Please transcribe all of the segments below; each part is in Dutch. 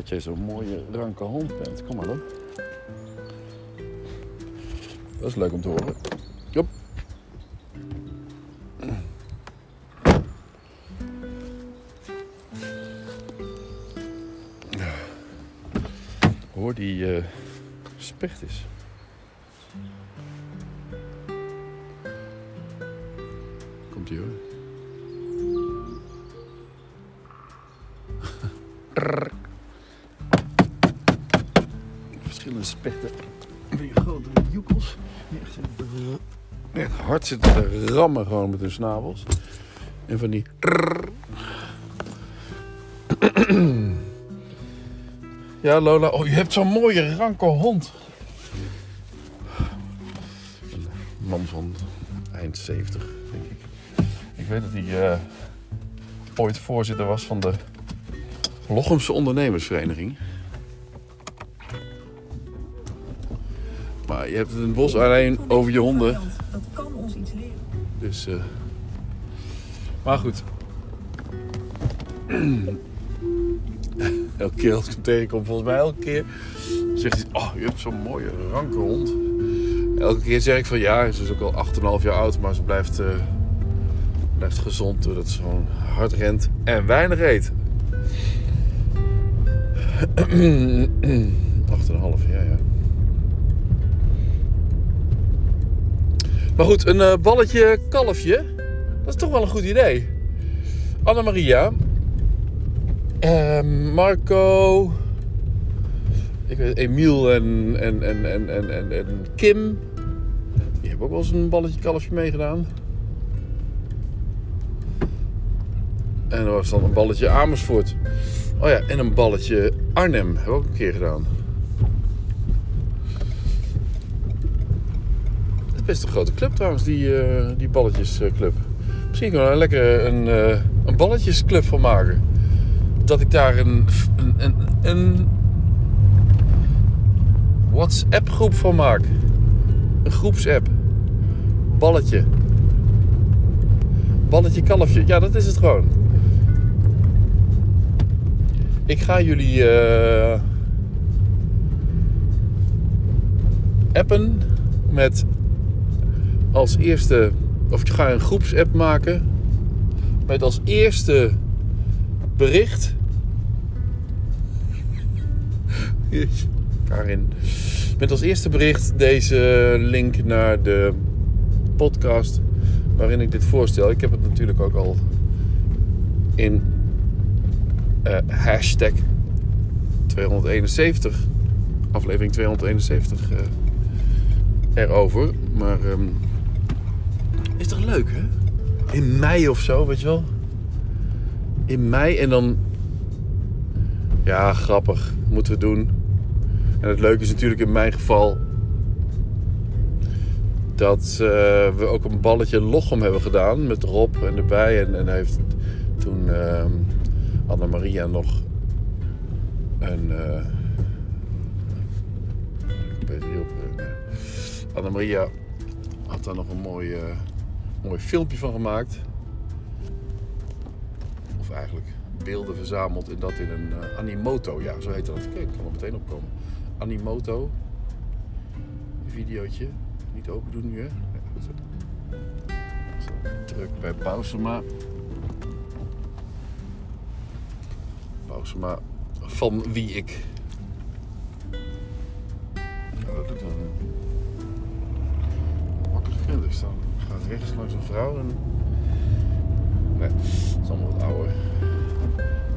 dat jij zo'n mooie ranke hond bent. Kom maar dan. Dat is leuk om te horen. Jop. Hoor die uh, specht is. Echt, hard zitten te rammen gewoon met hun snavels. En van die... Ja, Lola. Oh, je hebt zo'n mooie ranke hond. Een man van eind 70, denk ik. Ik weet dat hij uh, ooit voorzitter was van de Lochemse Ondernemersvereniging. Maar je hebt een bos alleen over je honden. Dat kan ons iets leren. Dus, uh... maar goed. elke keer als ik hem tegenkom, volgens mij elke keer, zegt hij: Oh, je hebt zo'n mooie ranke hond. Elke keer zeg ik van ja, ze is ook al 8,5 jaar oud, maar ze blijft, uh, blijft gezond doordat ze gewoon hard rent en weinig eet. 8,5, ja, ja. Maar goed, een uh, balletje kalfje, dat is toch wel een goed idee. Anna-Maria, uh, Marco, ik weet, Emiel en, en, en, en, en, en, Kim. Die hebben ook wel eens een balletje kalfje meegedaan. En er was dan een balletje Amersfoort. Oh ja, en een balletje Arnhem hebben we ook een keer gedaan. Het is een grote club trouwens, die, uh, die balletjesclub. Misschien kunnen we er lekker een, uh, een balletjesclub van maken dat ik daar een, een, een, een WhatsApp groep van maak. Een groepsapp. Balletje. Balletje kalfje. Ja, dat is het gewoon. Ik ga jullie uh, appen met als eerste, of ga een groepsapp maken met als eerste bericht Karin. Met als eerste bericht deze link naar de podcast waarin ik dit voorstel. Ik heb het natuurlijk ook al in uh, hashtag 271, aflevering 271 uh, erover. Maar um, is toch leuk hè? In mei of zo, weet je wel? In mei en dan ja, grappig. Moeten we doen. En het leuke is natuurlijk in mijn geval dat uh, we ook een balletje lochem hebben gedaan met Rob en erbij. En, en heeft toen uh, Anna-Maria nog een... Uh, niet op. Anna-Maria had daar nog een mooi, mooi filmpje van gemaakt. Of eigenlijk beelden verzameld en dat in een uh, Animoto. Ja, zo heet dat. Kijk, ik kan er meteen opkomen. Animoto. Een videootje. Niet open doen nu, hè. Druk bij Pausema. Pausema van wie ik. Rechts langs een vrouw en. Nee, dat is allemaal wat ouder.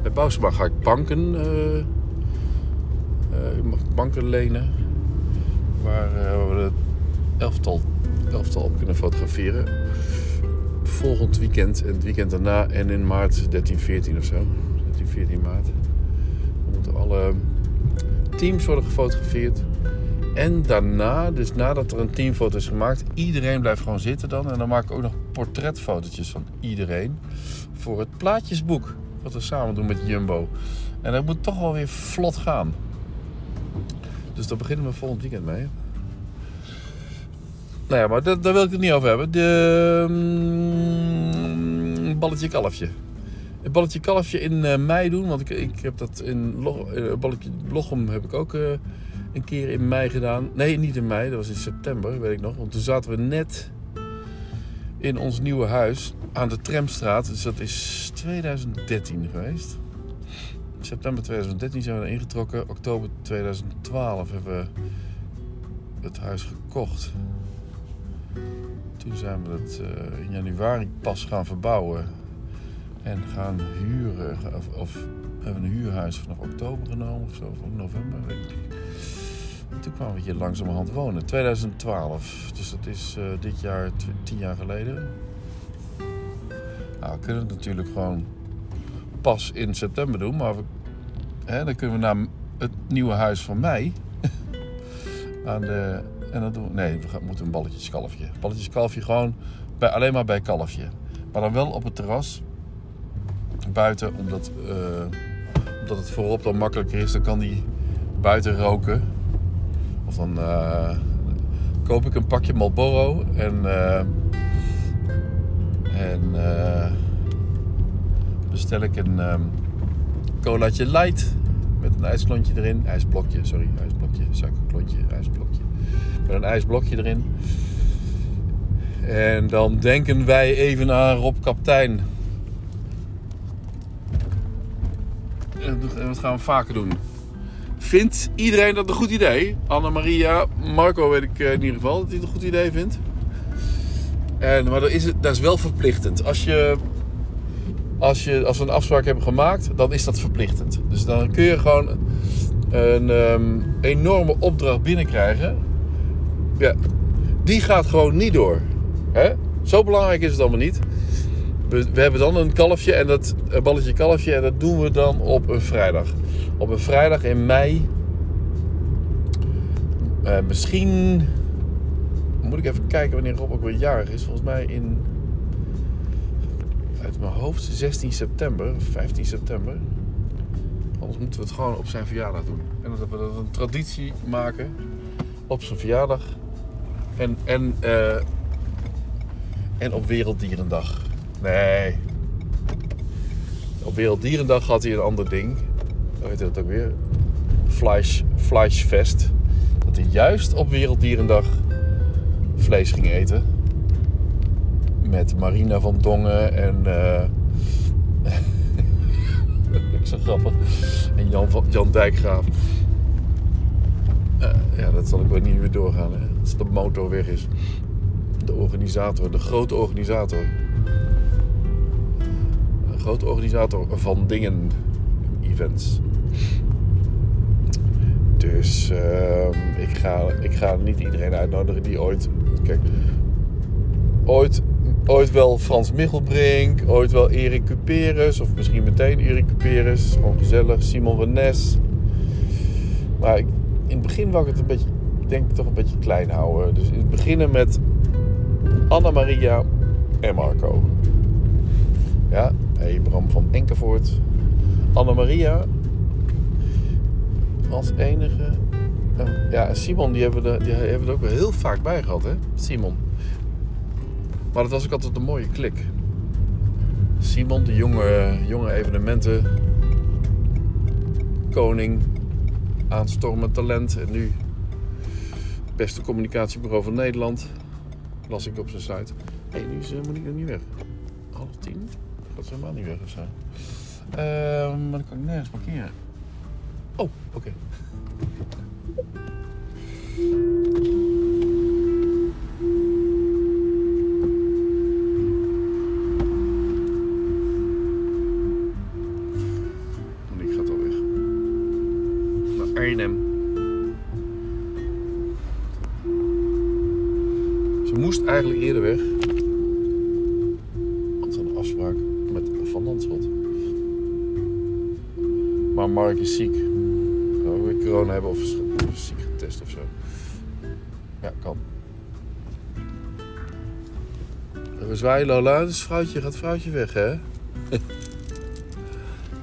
Bij Bousema ga ik banken, uh, uh, banken lenen. Waar uh, we het elftal, elftal op kunnen fotograferen. Volgend weekend en het weekend daarna en in maart 13, 14 of zo. 13, 14 maart. Dan moeten alle teams worden gefotografeerd. En daarna, dus nadat er een teamfoto is gemaakt, iedereen blijft gewoon zitten dan. En dan maak ik ook nog portretfotootjes van iedereen voor het plaatjesboek wat we samen doen met Jumbo. En dat moet toch wel weer vlot gaan. Dus daar beginnen we volgend weekend mee. Nou ja, maar daar, daar wil ik het niet over hebben. De um, balletje kalfje. een balletje kalfje in eh, mei doen. Want ik, ik heb dat in Lo- eh, balletje heb ik ook eh, een keer in mei gedaan. Nee, niet in mei, dat was in september, weet ik nog. Want toen zaten we net in ons nieuwe huis aan de Tramstraat. Dus dat is 2013 geweest. September 2013 zijn we ingetrokken. Oktober 2012 hebben we het huis gekocht. Toen zijn we het eh, in januari pas gaan verbouwen en gaan huren. Of, of hebben we een huurhuis vanaf oktober genomen of zo, of november, weet ik. En toen kwamen we hier langzamerhand wonen. 2012, dus dat is eh, dit jaar tien jaar geleden. Nou, we kunnen het natuurlijk gewoon pas in september doen, maar hè, dan kunnen we naar het nieuwe huis van mij. Aan de, en dan doen nee, we moeten een balletje kalfje. Balletje kalfje gewoon bij, alleen maar bij kalfje. Maar dan wel op het terras. Buiten, omdat, eh, omdat het voorop dan makkelijker is. Dan kan die buiten roken. Dan eh, koop ik een pakje Marlboro. En, eh, en eh, bestel ik een ehm colaatje light. Met een ijsklontje erin. IJsblokje, sorry. IJsblokje. Suikerklontje, ijsblokje. Met een ijsblokje erin. En dan denken wij even aan Rob Kaptein. En dat gaan we vaker doen. Vindt iedereen dat een goed idee? Anne-Maria, Marco weet ik eh, in ieder geval dat hij het een goed idee vindt. En, maar dat is, dat is wel verplichtend. Als, je, als, je, als we een afspraak hebben gemaakt, dan is dat verplichtend. Dus dan kun je gewoon een ehm, enorme opdracht binnenkrijgen. Ja, die gaat gewoon niet door. Hè? Zo belangrijk is het allemaal niet. We, hebben dan een kalfje en dat balletje kalfje en dat doen we dan op een vrijdag. Op een vrijdag in mei. Eh, misschien moet ik even kijken wanneer Rob ook weer jarig is. Volgens mij in uit mijn hoofd 16 september, 15 september. Anders moeten we het gewoon op zijn verjaardag doen. En dat we dat een traditie maken op zijn verjaardag. En, en, eh, en op Werelddierendag. Nee. Op Werelddierendag had hij een ander ding. Hoe heet dat ook weer? Fleisch, Fleischfest. Dat hij juist op Werelddierendag vlees ging eten. Met Marina van Dongen en... eh dat is zo grappig. En Jan, van, Jan Dijkgraaf. Eh, ja, dat zal ik wel niet meer doorgaan. Hè? Als de motor weg is. De organisator, de grote organisator. Grote organisator van dingen. Events. Dus ehm, ik, ga, ik ga niet iedereen uitnodigen die ooit. Kijk, ooit, ooit wel Frans Michelbrink, ooit wel Erik Cuperus, of misschien meteen Erik Cuperus. Gewoon gezellig. Simon van Nes. Maar ik, in het begin wou ik het een beetje, ik denk toch een beetje klein houden. Dus in het beginnen met Anna Maria en Marco. Ja, Bram van Enkevoort. Anna Maria als enige. En, ja, Simon, die hebben, we er, die hebben er ook heel vaak bij gehad, hè? Simon. Maar dat was ook altijd een mooie klik. Simon, de jonge, jonge evenementen. Koning. Aanstormend talent. En nu beste communicatiebureau van Nederland. Las ik op zijn site. Hé, nu is uh, Monique nog niet weg. Half tien? Dat is helemaal niet weg zo. Ehm, maar dan kan ik nergens parkeren. Oh, oké. Monique gaat al weg. Naar Arnhem. Ze moest eigenlijk eerder weg. Is ziek. Oh, we corona hebben of is ziek getest of zo. Ja, kan. We zwaaien Lola, dus vrouwtje gaat vrouwtje weg, hè?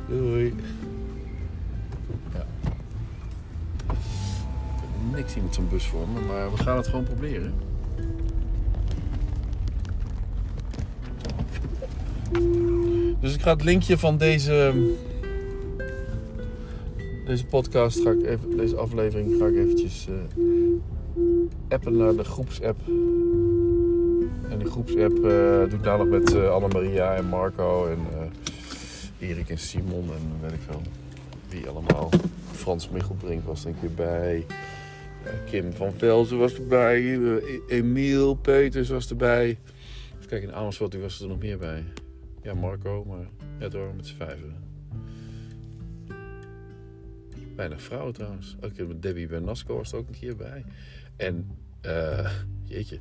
Doei. Ja. Ik heb niks hier met zo'n bus voor maar we gaan het gewoon proberen. Dus ik ik ga het linkje van deze, deze podcast, ga ik even, deze aflevering, ga ik eventjes eh, appen naar de groepsapp. En die groepsapp eh, doe ik dadelijk met uh, Anne-Maria en Marco en Erik en Simon en weet ik veel wie allemaal. Frans Michelbrink was er een keer bij. Kim van Velzen was erbij. E- Emiel Peters was erbij. Even kijken, in Amersfoort was er nog meer bij. Ja, Marco, maar ja, door met z'n vijven. Weinig vrouwen trouwens. Ook met Debbie Bernasco was er ook een keer bij. En, uh, jeetje,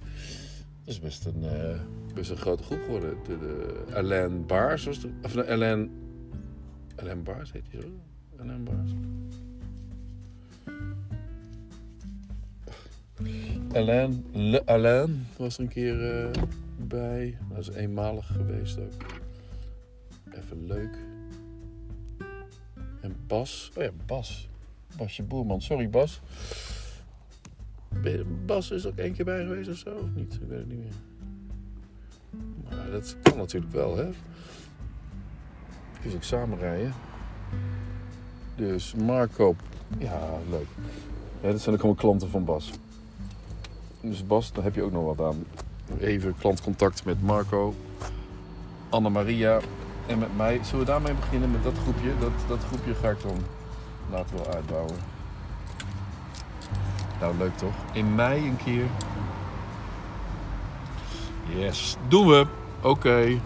dat is best een, uh, best een grote groep geworden. De, de Alain Baars was er, of Alain, Alain Baars heet hij zo? Alain Baars? Alain, Le Alain was er een keer bij. Dat is eenmalig geweest ook. Even leuk. En Bas. Oh ja, Bas. Basje Boerman. Sorry, Bas. Bas is ook één keer bij geweest of zo? Of niet? Ik weet het niet meer. Maar dat kan natuurlijk wel, hè? Dus ik samen rijden. Dus Marco. Ja, leuk. Ja, dat zijn ook allemaal klanten van Bas. Dus Bas, daar heb je ook nog wat aan. Even klantcontact met Marco, Anna-Maria en met mij. Zullen we daarmee beginnen met dat groepje? Dat, dat groepje ga ik dan later wel uitbouwen. Nou, leuk toch? In mei een keer. Yes, doen we. Oké.